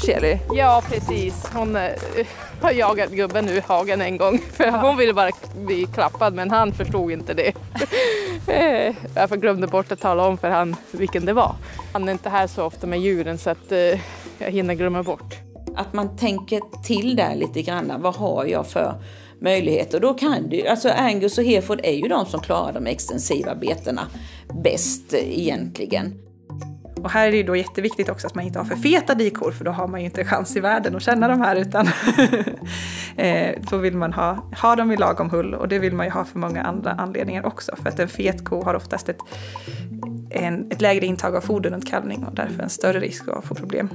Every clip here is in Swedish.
Shirley? Ja, precis. Hon eh, har jagat gubben nu i hagen en gång. För hon ville bara bli klappad men han förstod inte det. Jag glömde bort att tala om för han vilken det var. Han är inte här så ofta med djuren så att eh, jag hinner glömma bort. Att man tänker till där lite grann. Vad har jag för möjligheter? Då kan du, alltså Angus och Hereford är ju de som klarar de extensiva betena bäst eh, egentligen. Och här är det då jätteviktigt också att man inte har för feta dikor för då har man ju inte chans i världen att känna de här utan eh, då vill man ha, ha dem i lagom hull och det vill man ju ha för många andra anledningar också för att en fet ko har oftast ett, en, ett lägre intag av foder runt kalvning och därför en större risk att få problem.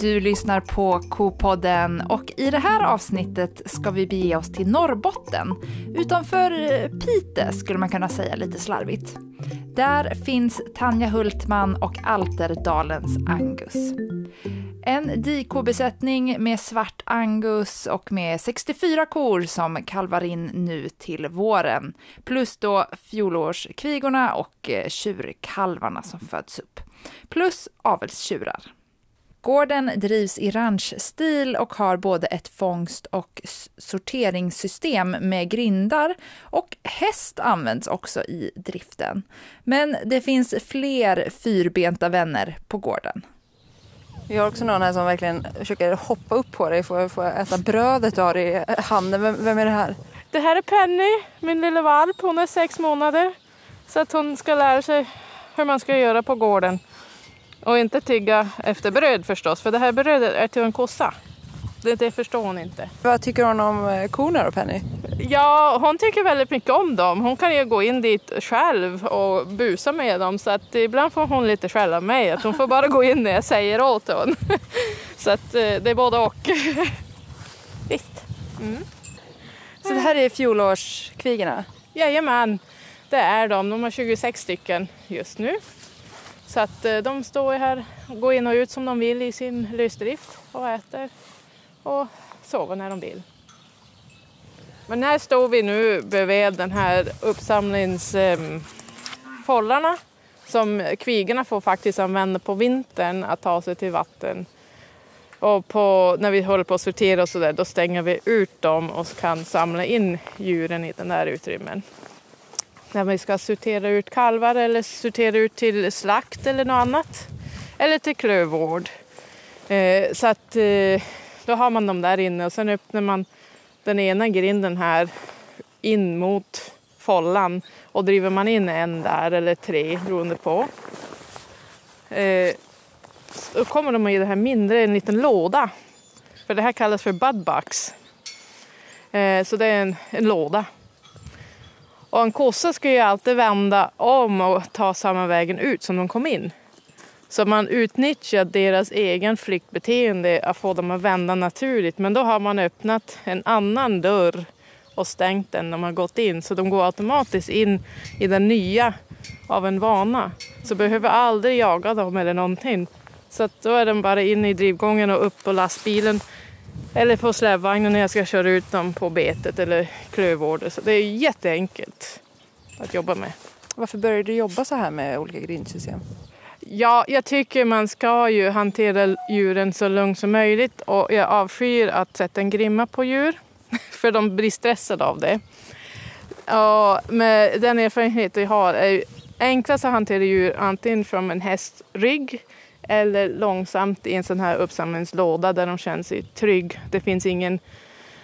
Du lyssnar på Kopodden och i det här avsnittet ska vi bege oss till Norrbotten. Utanför eh, Pite skulle man kunna säga lite slarvigt. Där finns Tanja Hultman och Alterdalens Angus. En dikobesättning med svart angus och med 64 kor som kalvar in nu till våren. Plus då fjolårskvigorna och eh, tjurkalvarna som föds upp. Plus avelstjurar. Gården drivs i ranchstil och har både ett fångst och sorteringssystem med grindar och häst används också i driften. Men det finns fler fyrbenta vänner på gården. Vi har också någon här som verkligen försöker hoppa upp på dig. Får, får jag äta brödet du har i handen? Vem, vem är det här? Det här är Penny, min lilla valp. Hon är sex månader. Så att hon ska lära sig hur man ska göra på gården. Och inte tigga efter bröd förstås, för det här brödet är till en kossa. Det, det förstår hon inte. Vad tycker hon om eh, korna då Penny? Ja, hon tycker väldigt mycket om dem. Hon kan ju gå in dit själv och busa med dem. Så att ibland får hon lite skäll av mig. Att hon får bara gå in när jag säger åt henne. Så att eh, det är både och. Visst. Mm. Så det här är fjolårskvigorna? Jajamän, det är de. De har 26 stycken just nu. Så att eh, de står här och går in och ut som de vill i sin lösdrift och äter och sover när de vill. Men här står vi nu bredvid den här uppsamlingsfållarna ehm, som kvigorna får faktiskt använda på vintern att ta sig till vatten. Och på, när vi håller på att sortera och så där, då stänger vi ut dem och kan samla in djuren i den där utrymmen när vi ska sortera ut kalvar eller sortera ut till slakt eller något annat. Eller till klövvård. Eh, så att eh, då har man dem där inne och sen öppnar man den ena grinden här in mot follan och driver man in en där eller tre beroende på. Eh, då kommer de i det här mindre, en liten låda. För det här kallas för budbox. Eh, så det är en, en låda och en kossa ska ju alltid vända om och ta samma vägen ut som de kom in. Så man utnyttjar deras egen flyktbeteende att få dem att vända naturligt. Men då har man öppnat en annan dörr och stängt den när man gått in. Så de går automatiskt in i den nya av en vana. Så behöver aldrig jaga dem eller någonting. Så att då är de bara inne i drivgången och upp på lastbilen eller på släpvagnen när jag ska köra ut dem på betet eller klövvården. Så det är jätteenkelt att jobba med. Varför började du jobba så här med olika grindsystem? Ja, jag tycker man ska ju hantera djuren så lugnt som möjligt och jag avskyr att sätta en grimma på djur för de blir stressade av det. Och med den erfarenhet jag har är enklast att hantera djur antingen från en hästrygg eller långsamt i en sån här uppsamlingslåda där de känner sig trygg. Det finns ingen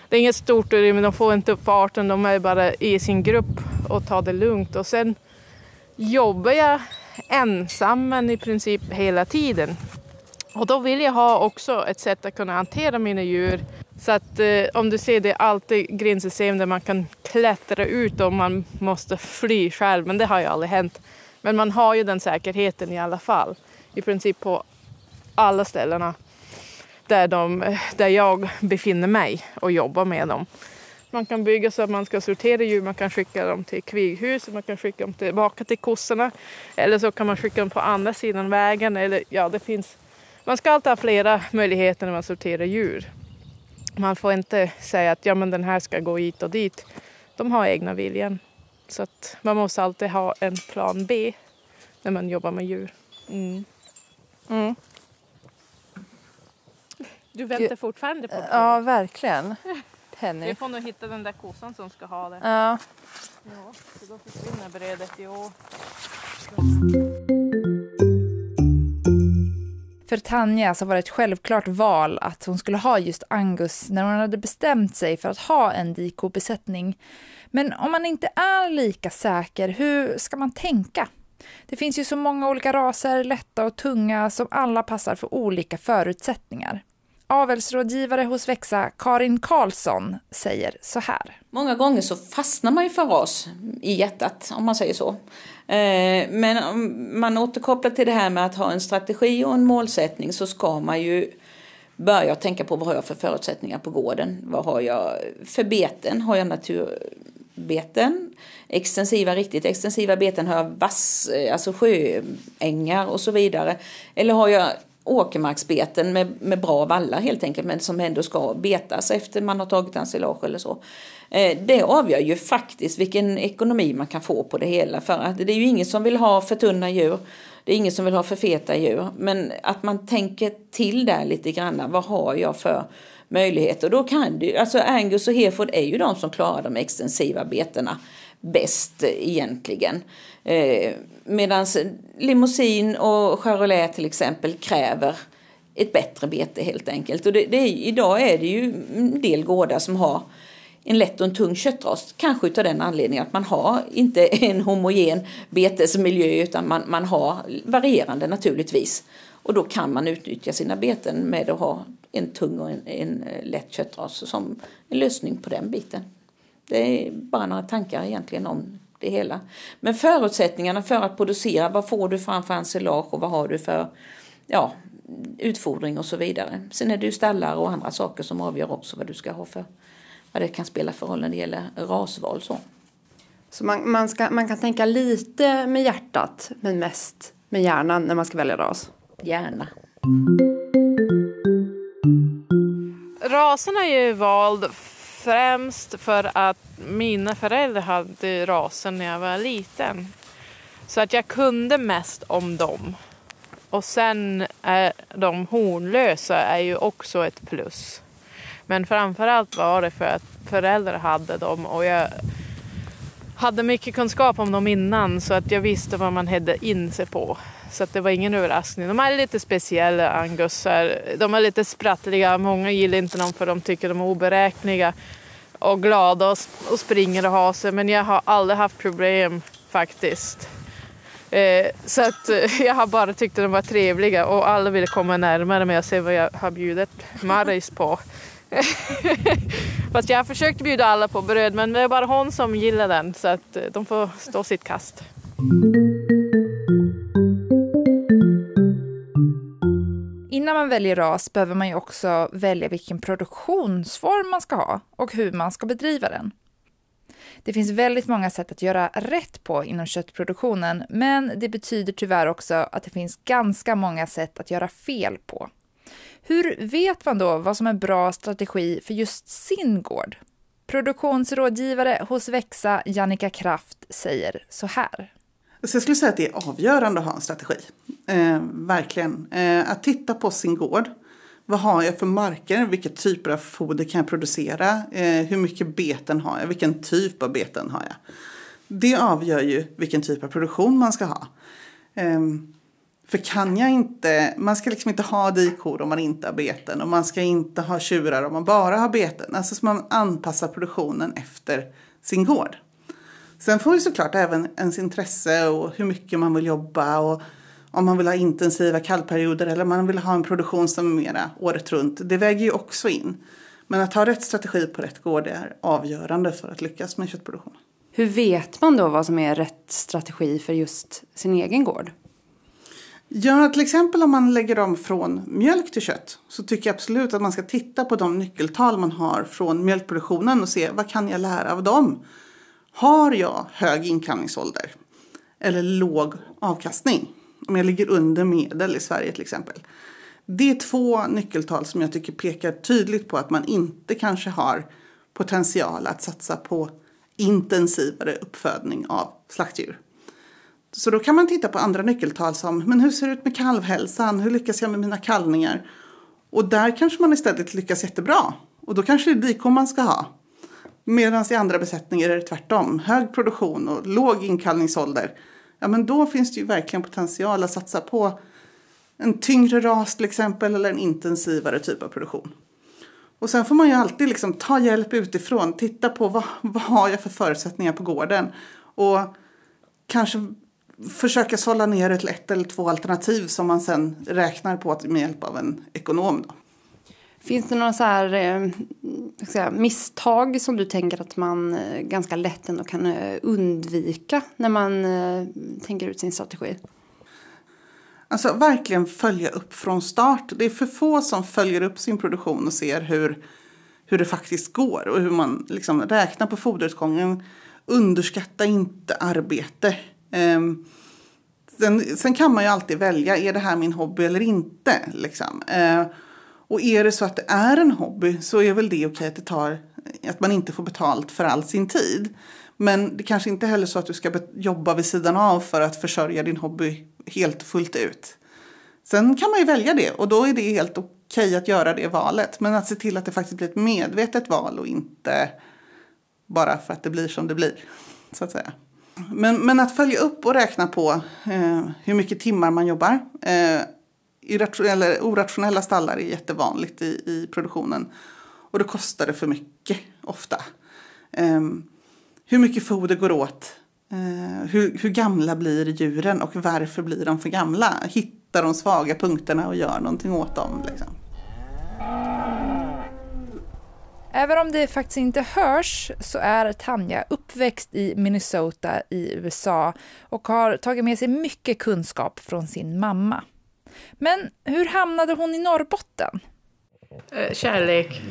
det är inget stort utrymme, de får inte upp farten, de är bara i sin grupp och tar det lugnt. Och sen jobbar jag ensam men i princip hela tiden. Och då vill jag ha också ett sätt att kunna hantera mina djur. Så att eh, om du ser det är alltid grindsystem där man kan klättra ut om man måste fly själv, men det har ju aldrig hänt. Men man har ju den säkerheten i alla fall i princip på alla ställena där, de, där jag befinner mig och jobbar med dem. Man kan bygga så att man ska sortera djur, man kan skicka dem till kvighus, man kan skicka dem tillbaka till kossorna. Eller så kan man skicka dem på andra sidan vägen. Eller, ja, det finns, man ska alltid ha flera möjligheter när man sorterar djur. Man får inte säga att ja, men den här ska gå hit och dit. De har egna viljan. Så att man måste alltid ha en plan B när man jobbar med djur. Mm. Mm. Du väntar fortfarande på Ja, verkligen. Penny. Vi får nog hitta den där kossan som ska ha det. Ja. Ja, så då försvinner brödet i år. För Tanja så var det ett självklart val att hon skulle ha just Angus när hon hade bestämt sig för att ha en dikobesättning. Men om man inte är lika säker, hur ska man tänka? Det finns ju så många olika raser, lätta och tunga, som alla passar för olika förutsättningar. Avelsrådgivare hos Växa, Karin Karlsson, säger så här. Många gånger så fastnar man ju för ras i hjärtat, om man säger så. Eh, men om man återkopplar till det här med att ha en strategi och en målsättning så ska man ju börja tänka på vad har jag för förutsättningar på gården? Vad har jag för beten? Har jag naturbeten? Extensiva, riktigt extensiva beten? Har jag vass, eh, alltså sjöängar och så vidare? Eller har jag åkermarksbeten med, med bra vallar helt enkelt men som ändå ska betas efter man har tagit ensilage eller så. Eh, det avgör ju faktiskt vilken ekonomi man kan få på det hela för att det är ju ingen som vill ha för tunna djur. Det är ingen som vill ha för feta djur men att man tänker till där lite grann. Vad har jag för möjligheter? Då kan du, alltså Angus och Hereford är ju de som klarar de extensiva betena bäst egentligen. Eh, Medan limousin och charolais till exempel kräver ett bättre bete helt enkelt. Och det, det är, idag är det ju en del gårdar som har en lätt och en tung köttras. Kanske av den anledningen att man har inte en homogen betesmiljö utan man, man har varierande naturligtvis. Och då kan man utnyttja sina beten med att ha en tung och en, en eh, lätt köttras som en lösning på den biten. Det är bara några tankar egentligen om det hela. Men förutsättningarna för att producera, vad får du framför ensilage och vad har du för ja, utfodring och så vidare. Sen är det ju stallar och andra saker som avgör också vad du ska ha för, vad det kan spela för roll när det gäller rasval. Så, så man, man, ska, man kan tänka lite med hjärtat men mest med hjärnan när man ska välja ras? Gärna. Rasen är ju vald främst för att mina föräldrar hade rasen när jag var liten. Så att jag kunde mest om dem. Och sen är de hornlösa är ju också ett plus. Men framförallt var det för att föräldrar hade dem och jag hade mycket kunskap om dem innan så att jag visste vad man hade in sig på. Så att det var ingen överraskning. De är lite speciella angusar. De är lite sprattliga. Många gillar inte dem för de tycker de är oberäkneliga och glada och, och springer och har sig. Men jag har aldrig haft problem faktiskt. Eh, så att eh, jag har bara tyckt att de var trevliga och alla ville komma närmare mig och se vad jag har bjudit Maris på. Fast jag har försökt bjuda alla på bröd men det är bara hon som gillar den så att eh, de får stå sitt kast. Innan man väljer ras behöver man ju också välja vilken produktionsform man ska ha och hur man ska bedriva den. Det finns väldigt många sätt att göra rätt på inom köttproduktionen, men det betyder tyvärr också att det finns ganska många sätt att göra fel på. Hur vet man då vad som är bra strategi för just sin gård? Produktionsrådgivare hos Växa, Jannica Kraft, säger så här. Så jag skulle säga att det är avgörande att ha en strategi. Eh, verkligen. Eh, att titta på sin gård. Vad har jag för marker? Vilka typer av foder kan jag producera? Eh, hur mycket beten har jag? Vilken typ av beten har jag? Det avgör ju vilken typ av produktion man ska ha. Eh, för kan jag inte, man ska liksom inte ha dikor om man inte har beten och man ska inte ha tjurar om man bara har beten. Alltså så man anpassar produktionen efter sin gård. Sen får ju såklart även ens intresse och hur mycket man vill jobba och om man vill ha intensiva kallperioder eller om man vill ha en produktion som är mera året runt. Det väger ju också in. Men att ha rätt strategi på rätt gård är avgörande för att lyckas med köttproduktionen. Hur vet man då vad som är rätt strategi för just sin egen gård? Ja, till exempel om man lägger om från mjölk till kött så tycker jag absolut att man ska titta på de nyckeltal man har från mjölkproduktionen och se vad kan jag lära av dem. Har jag hög inkamningsålder eller låg avkastning? Om jag ligger under medel i Sverige till exempel. Det är två nyckeltal som jag tycker pekar tydligt på att man inte kanske har potential att satsa på intensivare uppfödning av slaktdjur. Så då kan man titta på andra nyckeltal som men hur ser det ut med kalvhälsan? Hur lyckas jag med mina kalvningar? Och där kanske man istället lyckas jättebra. Och då kanske det är dikor man ska ha. Medan i andra besättningar är det tvärtom. Hög produktion och låg inkallningsålder. Ja, men då finns det ju verkligen potential att satsa på en tyngre ras till exempel eller en intensivare typ av produktion. Och sen får man ju alltid liksom ta hjälp utifrån, titta på vad, vad har jag för förutsättningar på gården. Och kanske försöka sålla ner ett, ett eller två alternativ som man sen räknar på med hjälp av en ekonom. Då. Finns det några så här, eh, säga, misstag som du tänker att man eh, ganska lätt ändå kan eh, undvika när man eh, tänker ut sin strategi? Alltså verkligen följa upp från start. Det är för få som följer upp sin produktion och ser hur, hur det faktiskt går och hur man liksom räknar på foderutgången. Underskatta inte arbete. Um, sen, sen, kan man ju alltid välja, är det här min hobby eller inte? Liksom. Uh, och är det så att det är en hobby så är väl det okej att det tar, att man inte får betalt för all sin tid. Men det kanske inte heller så att du ska jobba vid sidan av för att försörja din hobby helt fullt ut. Sen kan man ju välja det och då är det helt okej att göra det valet. Men att se till att det faktiskt blir ett medvetet val och inte bara för att det blir som det blir. Så att säga. Men, men att följa upp och räkna på eh, hur mycket timmar man jobbar. Eh, irrationella, orationella stallar är jättevanligt i, i produktionen. Och då kostar det för mycket ofta. Um, hur mycket foder går åt? Uh, hur, hur gamla blir djuren och varför blir de för gamla? Hittar de svaga punkterna och gör någonting åt dem. Liksom. Även om det faktiskt inte hörs så är Tanja uppväxt i Minnesota i USA och har tagit med sig mycket kunskap från sin mamma. Men hur hamnade hon i Norrbotten? Eh, kärlek.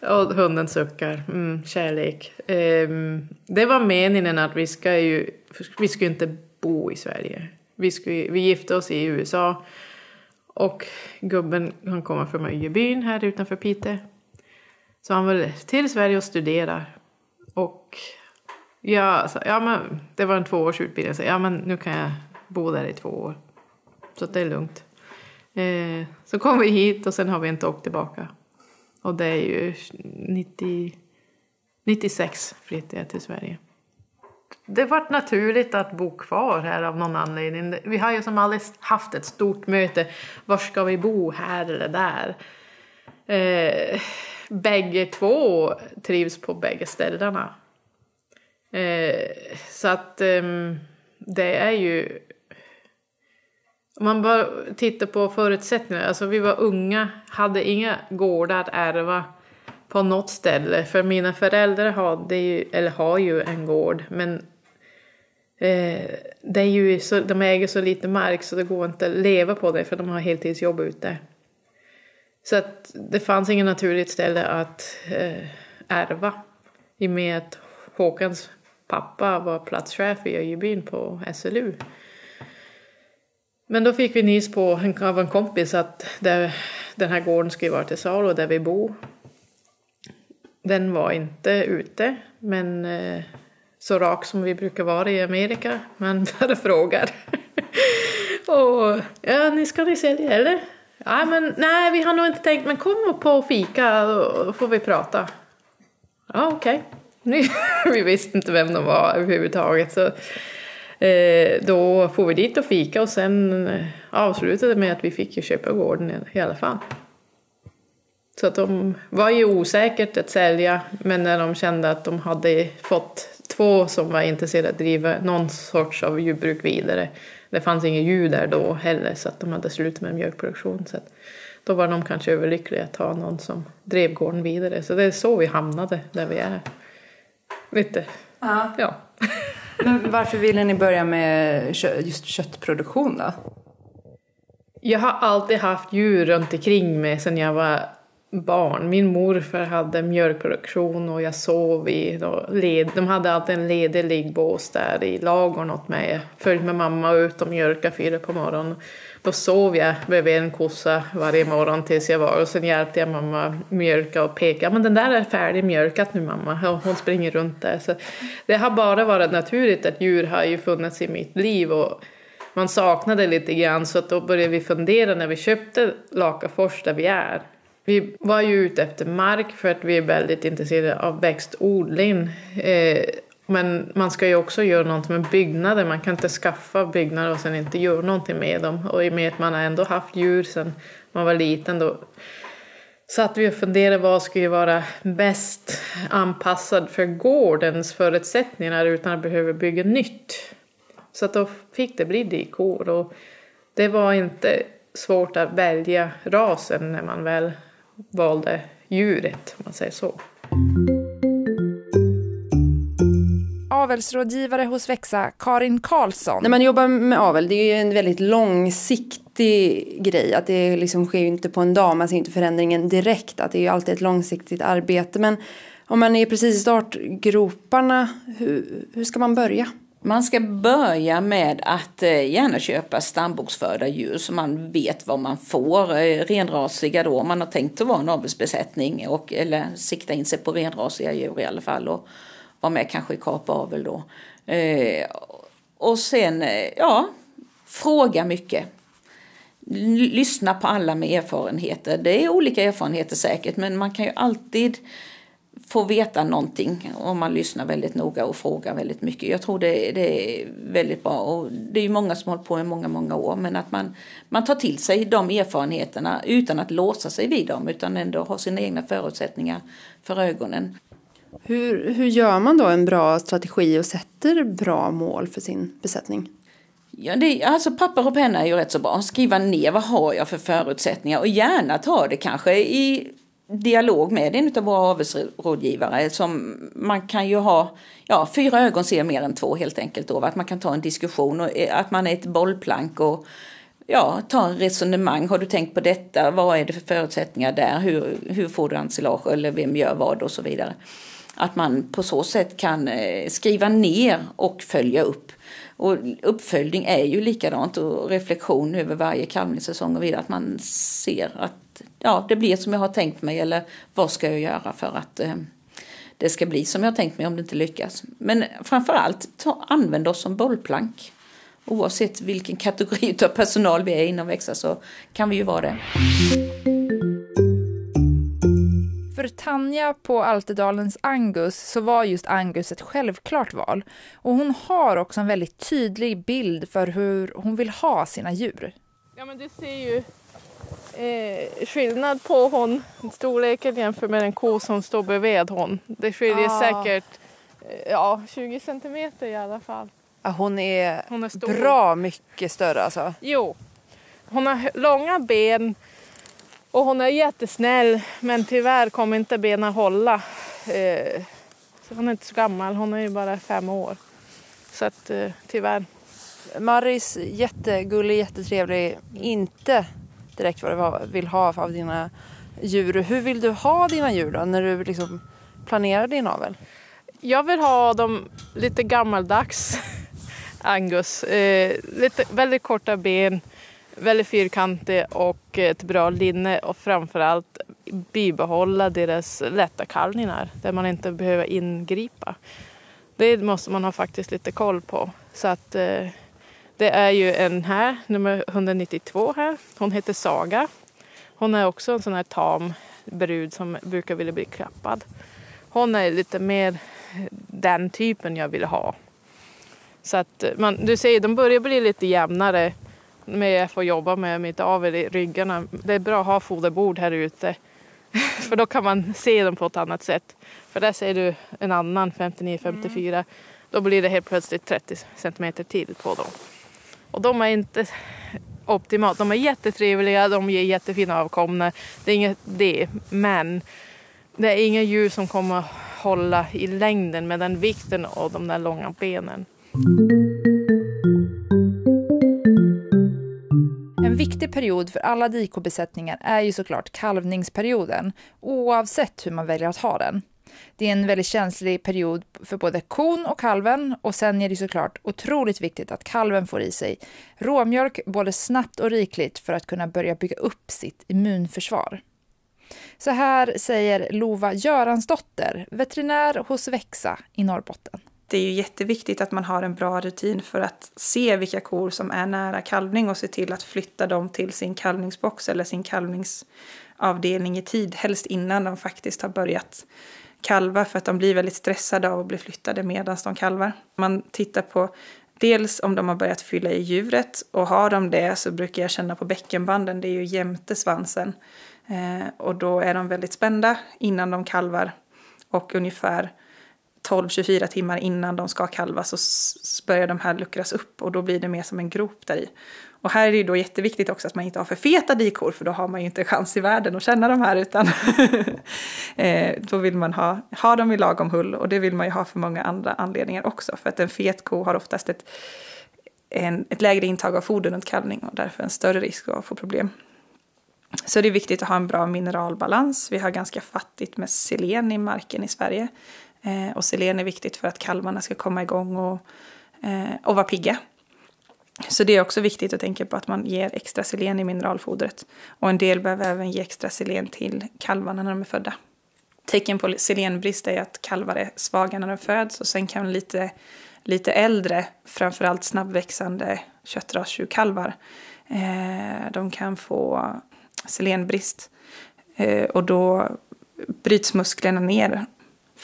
Och hunden suckar. Mm, kärlek. Um, det var meningen att vi ska ju... Vi ska inte bo i Sverige. Vi, ska, vi gifte oss i USA. Och gubben han kommer från Öjebyn här utanför Piteå. Så han vill till Sverige och studera. Och jag sa, alltså, ja men, det var en tvåårsutbildning. Så ja, men nu kan jag bo där i två år. Så det är lugnt. Eh, så kom vi hit och sen har vi inte åkt tillbaka. Och det är ju 90, 96 flyttade jag till Sverige. Det var naturligt att bo kvar här av någon anledning. Vi har ju som aldrig haft ett stort möte. Var ska vi bo, här eller där? Eh, bägge två trivs på bägge ställena. Eh, så att eh, det är ju om man bara tittar på förutsättningarna, alltså vi var unga, hade inga gårdar att ärva på något ställe. För mina föräldrar hade ju, eller har ju en gård, men eh, det är ju så, de äger så lite mark så det går inte att leva på det för de har heltidsjobb ute. Så att det fanns inget naturligt ställe att eh, ärva. I och med att Håkans pappa var platschef i Öjebyn på SLU. Men då fick vi nys på en, av en kompis att där, den här gården skulle vara till salu där vi bor. Den var inte ute, men eh, så rak som vi brukar vara i Amerika. Man bara frågar. och ja, ni ska ni sälja eller? Ja, men nej, vi har nog inte tänkt, men kom på fika och får vi prata. Ja, okej. Okay. vi visste inte vem de var överhuvudtaget. Så då får vi dit och fika och sen eh, avslutade det med att vi fick ju köpa gården i alla fall. Så att de var ju osäkert att sälja men när de kände att de hade fått två som var intresserade att driva någon sorts av jordbruk vidare. Det fanns inga djur där då heller så att de hade slutat med mjölkproduktion. Så då var de kanske överlyckliga att ha någon som drev gården vidare. Så det är så vi hamnade där vi är. Lite, ja. ja. Men varför ville ni börja med just köttproduktion då? Jag har alltid haft djur runt omkring mig sedan jag var barn. Min morfar hade mjölkproduktion och jag sov i... Led, de hade alltid en ledig liggbås där i lagorn åt mig. Jag följde med mamma ut och mjölkade fyra på morgonen. Då sov jag bredvid en kossa varje morgon tills jag var och sen hjälpte jag mamma mjölka och peka. Men den där är färdig mjölkat nu mamma. Och hon springer runt där. Så det har bara varit naturligt att djur har ju funnits i mitt liv och man saknade lite grann så att då började vi fundera när vi köpte Lakafors där vi är. Vi var ju ute efter mark för att vi är väldigt intresserade av växtodling. Eh, men man ska ju också göra något med byggnader. Man kan inte skaffa byggnader och sen inte göra någonting med dem. Och i och med att man ändå haft djur sen man var liten då satt vi och funderade vad skulle vara bäst anpassad för gårdens förutsättningar utan att behöva bygga nytt. Så att då fick det bli dikor och det var inte svårt att välja rasen när man väl valde djuret, om man säger så. Avelsrådgivare hos Växa, Karin Karlsson. När man jobbar med avel, det är ju en väldigt långsiktig grej. Att det liksom sker ju inte på en dag, man ser inte förändringen direkt. Att det är ju alltid ett långsiktigt arbete. Men om man är precis i startgroparna, hur, hur ska man börja? Man ska börja med att eh, gärna köpa stamboksförda djur så man vet vad man får. Eh, renrasiga då, om man har tänkt att vara en avelsbesättning och, eller sikta in sig på renrasiga djur i alla fall och vara med kanske i kapavel då. Eh, och sen, ja, fråga mycket. Lyssna på alla med erfarenheter. Det är olika erfarenheter säkert men man kan ju alltid få veta någonting om man lyssnar väldigt noga och frågar väldigt mycket. Jag tror det, det är väldigt bra och det är ju många som har hållit på i många, många år men att man, man tar till sig de erfarenheterna utan att låsa sig vid dem utan ändå ha sina egna förutsättningar för ögonen. Hur, hur gör man då en bra strategi och sätter bra mål för sin besättning? Ja, det, alltså papper och penna är ju rätt så bra. Skriva ner vad har jag för förutsättningar och gärna ta det kanske i dialog med en av våra avelsrådgivare som man kan ju ha, ja fyra ögon ser mer än två helt enkelt då, att man kan ta en diskussion och eh, att man är ett bollplank och ja, ta en resonemang. Har du tänkt på detta? Vad är det för förutsättningar där? Hur, hur får du ensilage eller vem gör vad och så vidare. Att man på så sätt kan eh, skriva ner och följa upp. Och uppföljning är ju likadant och reflektion över varje kalvningssäsong och vidare. Att man ser att ja, det blir som jag har tänkt mig eller vad ska jag göra för att eh, det ska bli som jag har tänkt mig om det inte lyckas. Men framförallt ta, använd oss som bollplank. Oavsett vilken kategori av personal vi är inom Växa så kan vi ju vara det. För Tanja på Altedalens Angus så var just Angus ett självklart val. Och hon har också en väldigt tydlig bild för hur hon vill ha sina djur. Ja men du ser ju eh, skillnad på hon, storleken jämfört med den ko som står bredvid hon. Det skiljer Ah. säkert eh, ja, 20 centimeter i alla fall. Ja, hon är, Hon är stor. bra mycket större alltså. Jo, hon har långa ben och hon är jättesnäll men tyvärr kommer inte benen hålla. Eh, så hon är inte så gammal, hon är ju bara fem år. Så att eh, tyvärr. Maris, jättegullig, jättetrevlig. Inte direkt vad du vill ha av dina djur. Hur vill du ha dina djur då när du liksom planerar din avel? Jag vill ha dem lite gammaldags Angus. Eh, lite, väldigt korta ben, väldigt fyrkantiga och ett bra linne och framförallt bibehålla deras lätta kalvningar där man inte behöver ingripa. Det måste man ha faktiskt lite koll på. Så att eh, det är ju en här, nummer 192 här. Hon heter Saga. Hon är också en sån här tam brud som brukar vilja bli klappad. Hon är lite mer den typen jag vill ha. Så att man, du säger, de börjar bli lite jämnare med att få jobba med mitt avel i ryggarna. Det är bra att ha foderbord här ute. För då kan man se dem på ett annat sätt. För där ser du en annan 59-54. Då blir det helt plötsligt 30 centimeter till på dem. Och de är inte optimalt. De är jättetrevliga, de ger jättefina avkomna. Det är inget det. Men det är inga djur som kommer hålla i längden med den vikten och de där långa benen. En viktig period för alla dikobesättningar är ju såklart kalvningsperioden, oavsett hur man väljer att ha den. Det är en väldigt känslig period för både kon och kalven och sen är det såklart otroligt viktigt att kalven får i sig råmjölk både snabbt och rikligt för att kunna börja bygga upp sitt immunförsvar. Så här säger Lova Göransdotter, veterinär hos Växa i Norrbotten. det är ju jätteviktigt att man har en bra rutin för att se vilka kor som är nära kalvning och se till att flytta dem till sin kalvningsbox eller sin kalvningsavdelning i tid, helst innan de faktiskt har börjat kalva för att de blir väldigt stressade av att bli flyttade medan de kalvar. Man tittar på dels om de har börjat fylla i djuret och har de det så brukar jag känna på bäckenbanden, det är ju jämte svansen. Eh, och då är de väldigt spända innan de kalvar och ungefär 12-24 timmar innan de ska kalva så börjar de här luckras upp och då blir det mer som en grop där i. Och här är det då jätteviktigt också att man inte har för feta dikor för då har man ju inte chans i världen att känna de här utan eh, då vill man ha, ha dem i lagom hull och det vill man ju ha för många andra anledningar också för att en fet ko har oftast ett, en, ett lägre intag av foder runt kalvning och därför en större risk att få problem. Så det är viktigt att ha en bra mineralbalans. Vi har ganska fattigt med selen i marken i Sverige. Eh, och selen är viktigt för att kalvarna ska komma igång och, eh, och vara pigga. Så det är också viktigt att tänka på att man ger extra selen i mineralfodret. Och en del behöver även ge extra selen till kalvarna när de är födda. Tecken på selenbrist är att kalvar är svaga när de föds och sen kan lite, lite äldre, framförallt snabbväxande köttrastjurkalvar, eh, de kan få selenbrist. Eh, och då bryts musklerna ner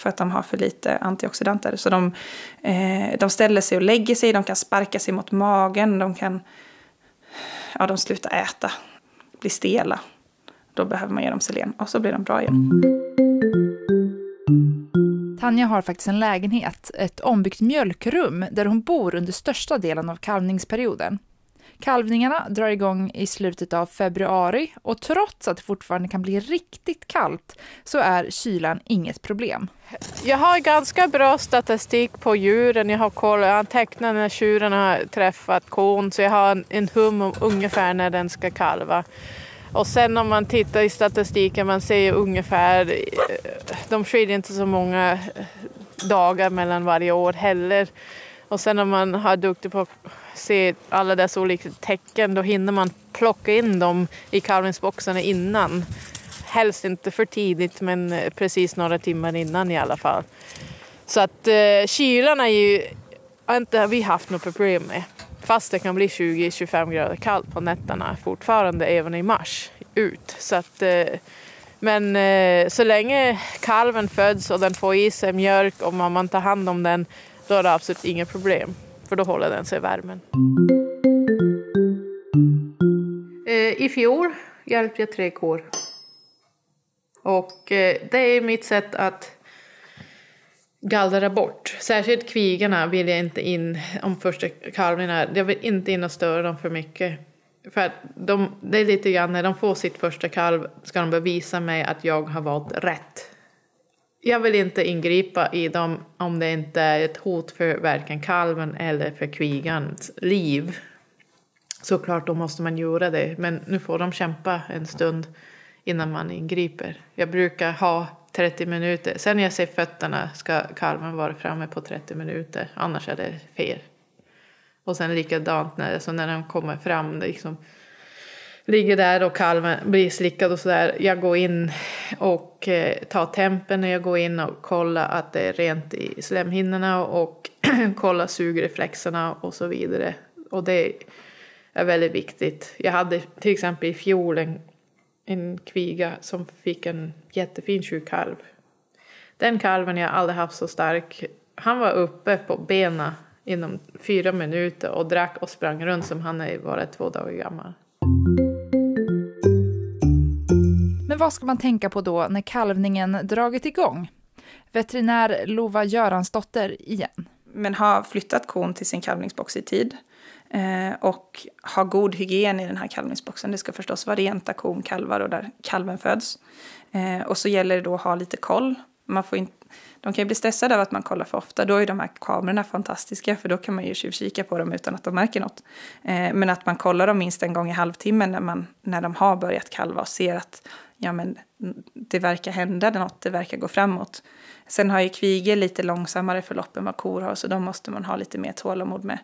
för att de har för lite antioxidanter. Så de, eh, de ställer sig och lägger sig, de kan sparka sig mot magen, de kan ja, de slutar äta, blir stela. Då behöver man ge dem selen och så blir de bra igen. Tanja har faktiskt en lägenhet, ett ombyggt mjölkrum, där hon bor under största delen av kalvningsperioden. Kalvningarna drar igång i slutet av februari och trots att det fortfarande kan bli riktigt kallt så är kylan inget problem. Jag har ganska bra statistik på djuren. Jag har koll, jag antecknat tecknat när tjuren har träffat kon så jag har en hum om ungefär när den ska kalva. Och sen om man tittar i statistiken, man ser ungefär, eh, de skiljer inte så många eh, dagar mellan varje år heller. Och sen om man har duktig på se alla dessa olika tecken då hinner man plocka in dem i kalvningsboxarna innan. Helst inte för tidigt men eh, precis några timmar innan i alla fall. Så att eh, kylan är ju inte vi haft något problem med. Fast det kan bli 20-25 grader kallt på nätterna fortfarande även i mars ut. Så att, eh, men eh, så länge kalven föds och den får i sig mjölk och man tar hand om den då är det absolut inga problem. För då håller den sig i värmen. Eh, I fjol hjälpte jag tre kor. Och eh, det är mitt sätt att gallra bort. Särskilt kvigarna vill jag inte in om första kalvningarna. Jag vill inte in och störa dem för mycket. För att de, det är lite grann när de får sitt första kalv ska de bevisa mig att jag har valt rätt. Jag vill inte ingripa i dem om det inte är ett hot för varken kalven eller för kvigans liv. Såklart, då måste man göra det. Men nu får de kämpa en stund innan man ingriper. Jag brukar ha 30 minuter. Sen när jag ser fötterna ska kalven vara framme på 30 minuter. Annars är det fel. Och sen likadant när, så när de kommer fram. Det liksom, ligger där och kalven blir slickad och sådär. Jag går in och eh, tar tempen när jag går in och kollar att det är rent i slemhinnorna och kollar sugreflexerna och så vidare. Och det är väldigt viktigt. Jag hade till exempel i fjol en, en kviga som fick en jättefin tjurkalv. Den kalven jag aldrig haft så stark. Han var uppe på benen inom fyra minuter och drack och sprang runt som han var två dagar gammal. Men vad ska man tänka på då när kalvningen dragit igång? Veterinär Lova Göransdotter igen. Men ha flyttat kon till sin kalvningsbox i tid. Eh, och ha god hygien i den här kalvningsboxen. Det ska förstås vara renta kon, kalvar och där kalven föds. Eh, och så gäller det då att ha lite koll. Man får inte, de kan ju bli stressade av att man kollar för ofta. Då är de här kamerorna fantastiska för då kan man ju tjuvkika på dem utan att de märker något. Eh, men att man kollar dem minst en gång i halvtimmen när, man, när de har börjat kalva och ser att ja, men det verkar hända något, det verkar gå framåt. Sen har ju kvigor lite långsammare förlopp än vad kor har så de måste man ha lite mer tålamod med.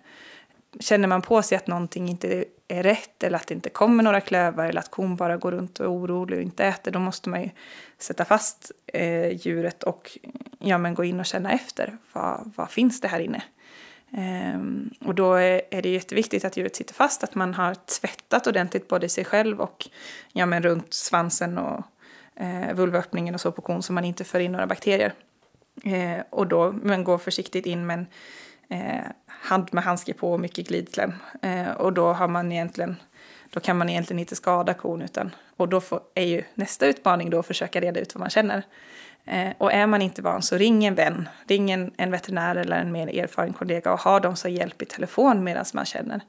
känner man på sig att någonting inte är rätt eller att det inte kommer några klövar eller att kon bara går runt och är orolig och inte äter, då måste man ju sätta fast eh, djuret och ja, men gå in och känna efter. Vad, vad finns det här inne? Ehm, och då är, är det jätteviktigt att djuret sitter fast, att man har tvättat ordentligt både sig själv och ja, men runt svansen och eh, vulvaöppningen och så på kon så man inte för in några bakterier. Eh, och då men gå försiktigt in med en eh, hand med handske på och mycket glidkläm. Eh, och då har man egentligen då kan man egentligen inte skada kon utan och då får, är ju nästa utmaning då att försöka reda ut vad man känner. Eh, och är man inte van så ring en vän, ring en, en veterinär eller en mer erfaren kollega och ha dem som hjälp i telefon medan man känner.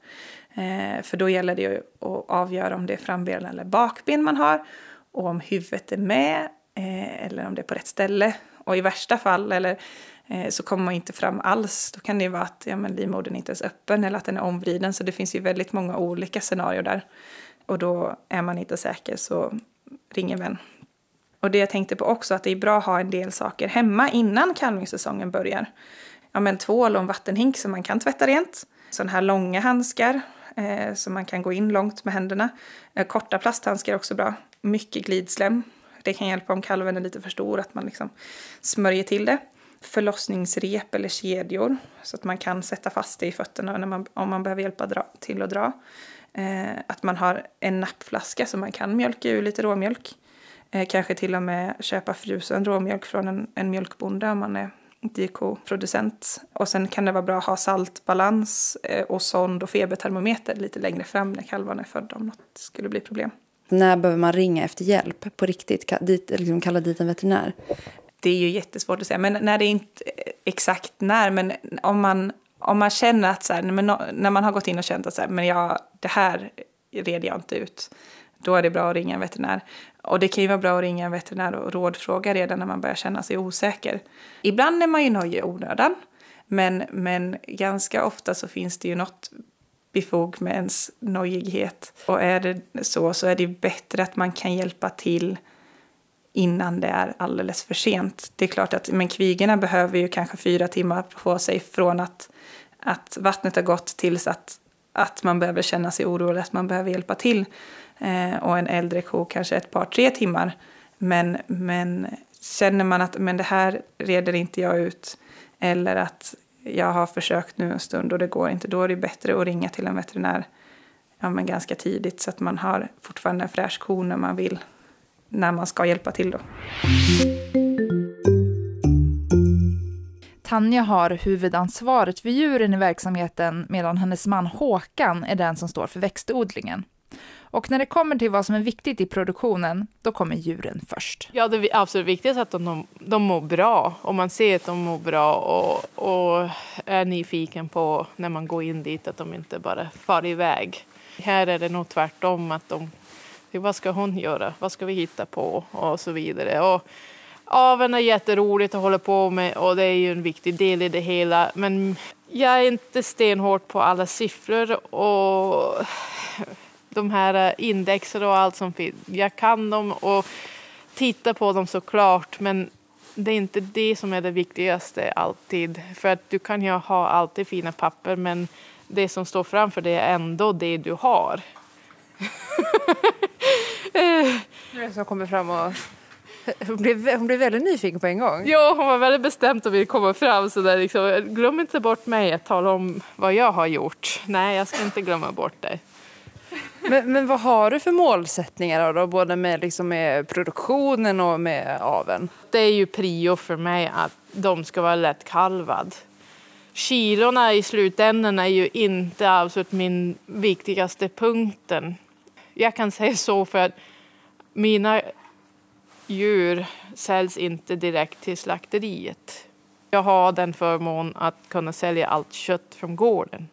Eh, för då gäller det ju att avgöra om det är framben eller bakben man har och om huvudet är med eh, eller om det är på rätt ställe. Och i värsta fall eller eh, så kommer man inte fram alls. Då kan det ju vara att ja, men livmodern inte ens är öppen eller att den är omvriden. Så det finns ju väldigt många olika scenarier där. Och då är man inte säker så ring en vän. Och det jag tänkte på också att det är bra att ha en del saker hemma innan kalvningssäsongen börjar. Ja men tvål och en vattenhink som man kan tvätta rent. Sådana här långa handskar eh, som man kan gå in långt med händerna. Eh, korta plasthandskar är också bra. Mycket glidslem. Det kan hjälpa om kalven är lite för stor att man liksom smörjer till det. Förlossningsrep eller kedjor så att man kan sätta fast det i fötterna när man, om man behöver hjälpa dra, till att dra. Eh, att man har en nappflaska så man kan mjölka ur lite råmjölk. Eh, kanske till och med köpa frusen råmjölk från en, en mjölkbonde om man är dikoproducent. Och sen kan det vara bra att ha saltbalans eh, och sond och febertermometer lite längre fram när kalvarna är födda om något skulle bli problem. När behöver man ringa efter hjälp på riktigt? Dit, liksom kalla dit en veterinär? Det är ju jättesvårt att säga, men när det är inte exakt när, men om man, om man känner att så här, när man har gått in och känt att så här, men jag, det här reder jag inte ut, då är det bra att ringa en veterinär. Och det kan ju vara bra att ringa en veterinär och rådfråga redan när man börjar känna sig osäker. Ibland är man ju nöjd i onödan, men, men ganska ofta så finns det ju något befog med ens nojighet. Och är det så så är det bättre att man kan hjälpa till innan det är alldeles för sent. Det är klart att men kvigorna behöver ju kanske fyra timmar på sig från att, att vattnet har gått tills att, att man behöver känna sig orolig, att man behöver hjälpa till. Eh, och en äldre ko kanske ett par, tre timmar. Men, men känner man att men det här reder inte jag ut eller att jag har försökt nu en stund och det går inte, då är det bättre att ringa till en veterinär ja, men ganska tidigt så att man har fortfarande en fräsch ko när man vill, när man ska hjälpa till. Då. Tanja har huvudansvaret för djuren i verksamheten medan hennes man Håkan är den som står för växtodlingen. Och när det kommer till vad som är viktigt i produktionen, då kommer djuren först. Ja, det är absolut är att de, de mår bra. Och man ser att de mår bra och, och är nyfiken på när man går in dit att de inte bara far iväg. Här är det nog tvärtom att de, vad ska hon göra? Vad ska vi hitta på? Och så vidare. Och, Aveln är jätteroligt att hålla på med och det är ju en viktig del i det hela. Men jag är inte stenhårt på alla siffror och de här eh, indexer och allt som finns. Jag kan dem och tittar på dem såklart men det är inte det som är det viktigaste alltid. För att du kan ju ha alltid fina papper men det som står framför dig är ändå det du har. Det som kommer fram och hon blev, hon blev väldigt nyfiken på en gång. Ja, hon var väldigt bestämd och ville komma fram. Så där liksom, glöm inte bort mig att tala om vad jag har gjort. Nej, jag ska inte glömma bort dig. Men, men vad har du för målsättningar då, både med, liksom med produktionen och med aveln? Det är ju prio för mig att de ska vara lättkalvad. Kilorna i slutändan är ju inte absolut min viktigaste punkten. Jag kan säga så för att mina djur säljs inte direkt till slakteriet. Jag har den förmån att kunna sälja allt kött från gården.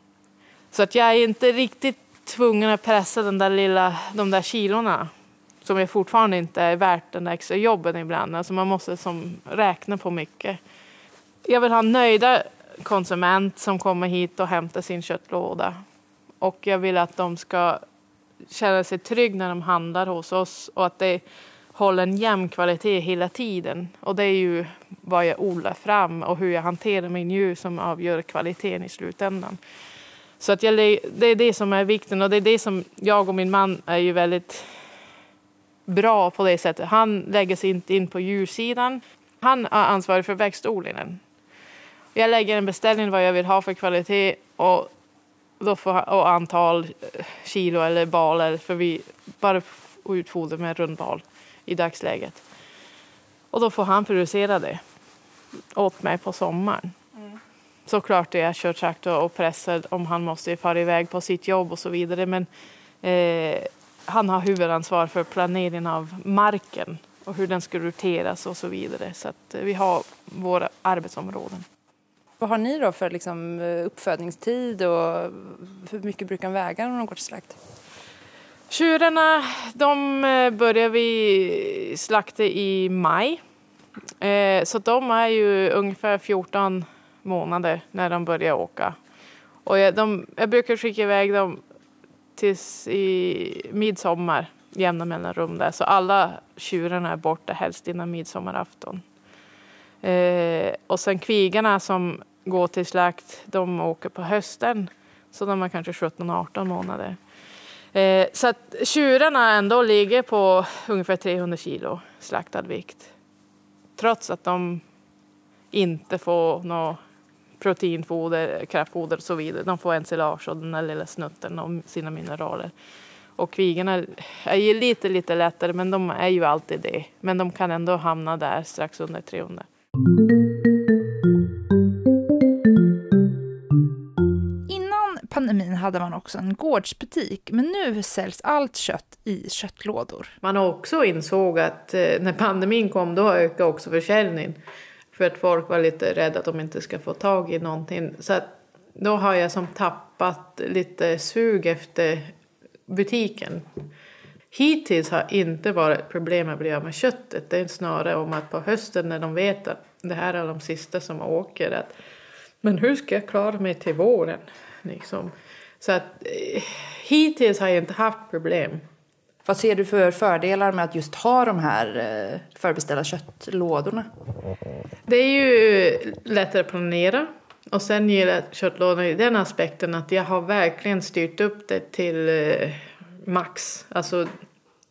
Så att jag är inte riktigt tvungen att pressa den där lilla, de där kilorna som jag fortfarande inte är värt den där extra jobben ibland. Alltså man måste som räkna på mycket. Jag vill ha nöjda konsument som kommer hit och hämtar sin köttlåda. Och jag vill att de ska känna sig trygga när de handlar hos oss och att det håller en jämn kvalitet hela tiden. Och det är ju vad jag odlar fram och hur jag hanterar min djur som avgör kvaliteten i slutändan. Så att jag, det är det som är vikten och det är det som jag och min man är ju väldigt bra på det sättet. Han lägger sig inte in på djursidan. Han är ansvarig för växtodlingen. Jag lägger en beställning vad jag vill ha för kvalitet och, då får, och antal eh, kilo eller baler för vi bara utfoder med rundbal i dagsläget. Och då får han producera det åt mig på sommaren. Såklart är jag kör traktor och pressad om han måste fara iväg på sitt jobb och så vidare. Men eh, han har huvudansvar för planeringen av marken och hur den ska roteras och så vidare. Så att eh, vi har våra arbetsområden. Vad har ni då för liksom, uppfödningstid och hur mycket brukar de väga när de går till slakt? Tjurarna de eh, börjar vi slakta i maj. Eh, så de är ju ungefär 14 månader när de börjar åka. Och jag, de, jag brukar skicka iväg dem tills i midsommar, jämna mellanrum där. Så alla tjurarna är borta helst innan midsommarafton. Eh, och sen kvigarna som går till slakt, de åker på hösten. Så de är kanske 17-18 månader. Eh, så att tjurarna ändå ligger på ungefär 300 kilo slaktad vikt. Trots att de inte får något proteinfoder, kraftfoder och så vidare. De får ensilage och den där lilla snutten och sina mineraler. Och kvigarna är ju lite, lite lättare, men de är ju alltid det. Men de kan ändå hamna där strax under 300. Innan pandemin hade man också en gårdsbutik, men nu säljs allt kött i köttlådor. Man har också insåg att eh, när pandemin kom, då ökade också försäljningen. För att folk var lite rädda att de inte ska få tag i någonting. Så att då har jag som tappat lite sug efter butiken. Hittills har inte varit problem att bli av med köttet. Det är snarare om att på hösten när de vet att det här är de sista som åker. Att, men hur ska jag klara mig till våren? Liksom. Så att eh, hittills har jag inte haft problem. Vad ser du för fördelar med att just ha de här eh, förbeställda köttlådorna? Det är ju lättare att planera. Och sen gillar köttlådorna i den aspekten att jag har verkligen styrt upp det till eh, max. Alltså,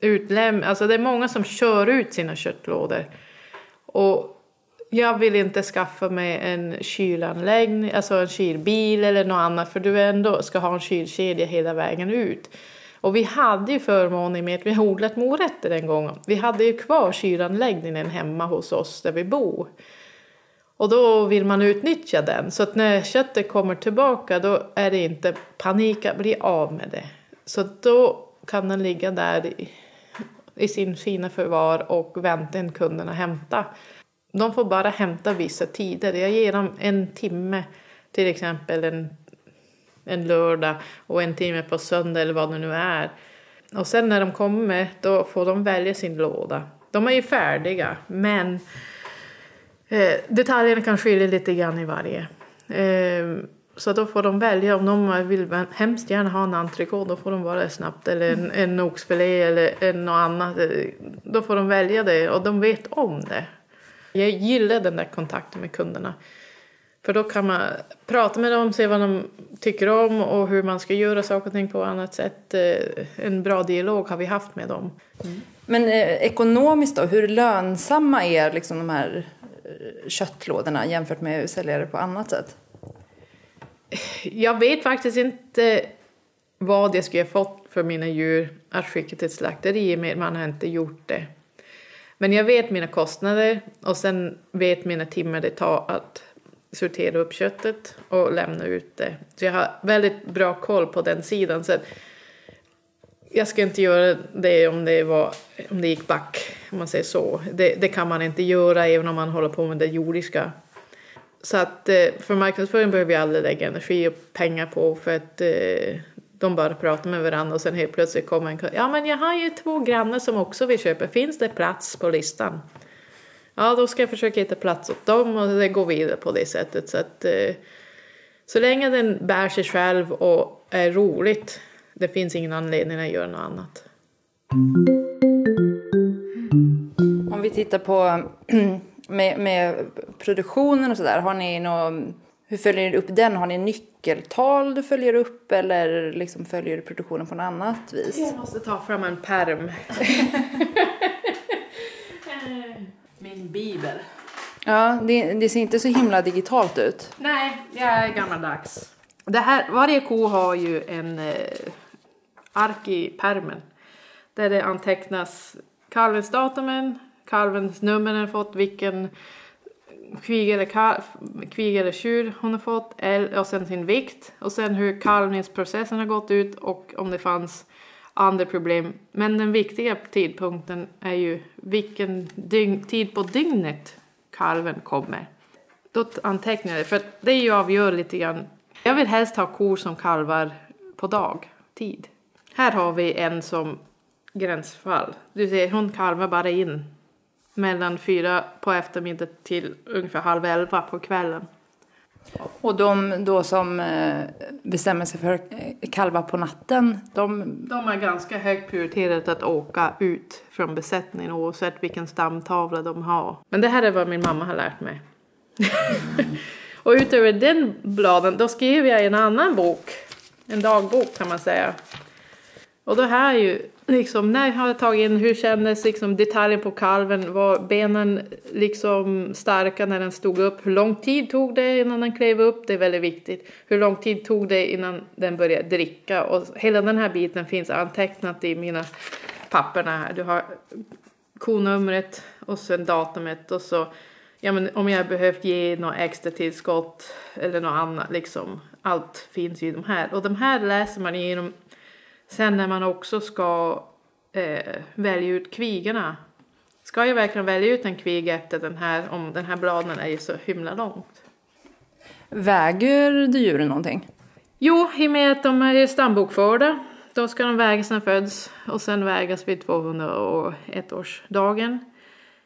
utläm alltså det är många som kör ut sina köttlådor. Och jag vill inte skaffa mig en kylanläggning, alltså en kylbil eller något annat för du ändå ska ha en kylkedja hela vägen ut. Och vi hade ju förmånen med att vi odlat morötter en gång. Vi hade ju kvar kylanläggningen hemma hos oss där vi bor. Och då vill man utnyttja den. Så att när köttet kommer tillbaka då är det inte panik att bli av med det. Så då kan den ligga där i, i sin fina förvar och vänta in kunderna hämta. De får bara hämta vissa tider. Jag ger dem en timme till exempel en en lördag och en timme på söndag eller vad det nu är. Och sen när de kommer då får de välja sin låda. De är ju färdiga men eh, detaljerna kan skilja lite grann i varje. Eh, så då får de välja om de vill hemskt gärna ha en entrecote då får de bara snabbt eller en, en oxfilé eller en, något annat. Eh, då får de välja det och de vet om det. Jag gillar den där kontakten med kunderna. För då kan man prata med dem, se vad de tycker om och hur man ska göra saker och ting på annat sätt. Eh, en bra dialog har vi haft med dem. Mm. Men eh, ekonomiskt då, hur lönsamma är liksom de här eh, köttlådorna jämfört med att sälja det på annat sätt? Jag vet faktiskt inte vad jag skulle ha fått för mina djur att skicka till ett slakteri, man har inte gjort det. Men jag vet mina kostnader och sen vet mina timmar det tar att sortera upp köttet och lämna ut det. Så jag har väldigt bra koll på den sidan. Så jag ska inte göra det om det, var, om det gick back, om man säger så. Det, det kan man inte göra även om man håller på med det jordiska. Så att eh, för marknadsföring behöver vi aldrig lägga energi och pengar på för att eh, de bara pratar med varandra och sen helt plötsligt kommer en Ja men jag har ju två grannar som också vill köpa, finns det plats på listan? Ja, då ska jag försöka hitta plats åt dem och det går vidare på det sättet. Så, att, eh, så länge den bär sig själv och är roligt, det finns ingen anledning att göra något annat. Om vi tittar på med, med produktionen och sådär, har ni några Hur följer du upp den? Har ni nyckeltal du följer upp eller liksom följer du produktionen på något annat vis? Jag måste ta fram en perm. Min bibel. Ja, det, det, ser inte så himla digitalt ut. Nej, jag är gammaldags. Det här, varje ko har ju en eh, ark i permen där det antecknas kalvens datumen, kalvens nummer den fått, vilken kvig eller, kvig eller tjur hon har fått och sen sin vikt och sen hur kalvningsprocessen har gått ut och om det fanns andra problem. Men den viktiga tidpunkten är ju vilken dygn, tid på dygnet kalven kommer. Då antecknar jag det, för det är ju avgör lite grann. Jag vill helst ha kor som kalvar på dagtid. Här har vi en som gränsfall. Du ser, hon kalvar bara in mellan fyra på eftermiddagen till ungefär halv elva på kvällen. Och de då som eh, bestämmer sig för att kalva på natten, de... De är ganska högt prioriterat att åka ut från besättningen oavsett vilken stamtavla de har. Men det här är vad min mamma har lärt mig. och utöver den bladen, då skrev jag en annan bok. En dagbok kan man säga. Och det här är ju liksom, när jag tagit in hur kändes liksom detaljen på kalven, var benen liksom starka när den stod upp, hur lång tid tog det innan den klev upp, det är väldigt viktigt. Hur lång tid tog det innan den började dricka och hela den här biten finns antecknat i mina papperna här. Du har konumret och sen datumet och så ja, men om jag behövt ge något extra tillskott eller något annat liksom. Allt finns i de här och de här läser man genom Sen när man också ska eh, välja ut kvigerna. Ska jag verkligen välja ut en kvig efter den här, om den här bladen är ju så himla långt? Väger du djuren någonting? Jo, i och med att de är stambokförda. Då ska de vägas när de föds och sen vägas vid 201 årsdagen.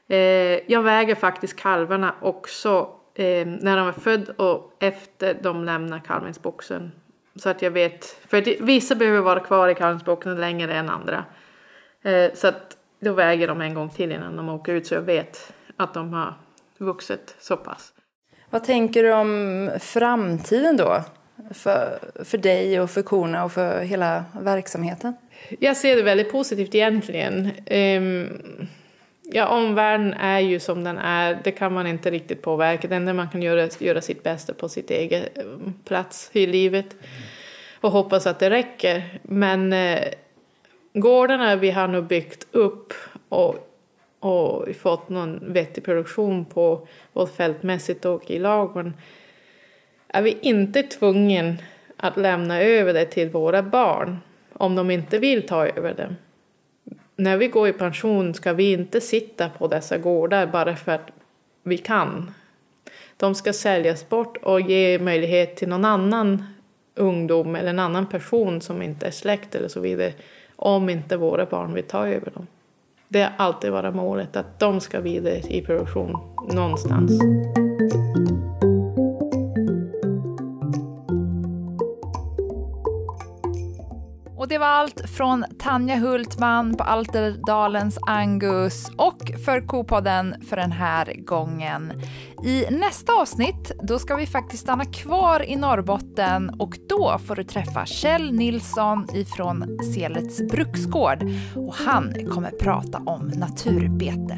Eh, jag väger faktiskt kalvarna också eh, när de är födda och efter de lämnar kalvningsboxen så att jag vet, för det, vissa behöver vara kvar i kalvningsboxen längre än andra. Eh, så att då väger de en gång till innan de åker ut så jag vet att de har vuxit så pass. Vad tänker du om framtiden då? För, för dig och för korna och för hela verksamheten? Jag ser det väldigt positivt egentligen. Um, ja, omvärlden är ju som den är. Det kan man inte riktigt påverka. Det enda man kan göra är göra sitt bästa på sitt eget ehm, plats i livet. Och hoppas att det räcker. Men eh, gårdarna vi har nu byggt upp och, och fått någon vettig produktion på både fältmässigt och i lagen är vi inte tvungna att lämna över det till våra barn om de inte vill ta över det när vi går i pension ska vi inte sitta på dessa gårdar bara för att vi kan. De ska säljas bort och ge möjlighet till någon annan ungdom eller en annan person som inte är släkt eller så vidare om inte våra barn vill ta över dem. Det har alltid varit målet att de ska vidare i produktion någonstans. Det var allt från Tanja Hultman på Alterdalens Angus och för Kopodden för den här gången. I nästa avsnitt då ska vi faktiskt stanna kvar i Norrbotten och då får du träffa Kjell Nilsson ifrån Selets bruksgård och han kommer prata om naturbete.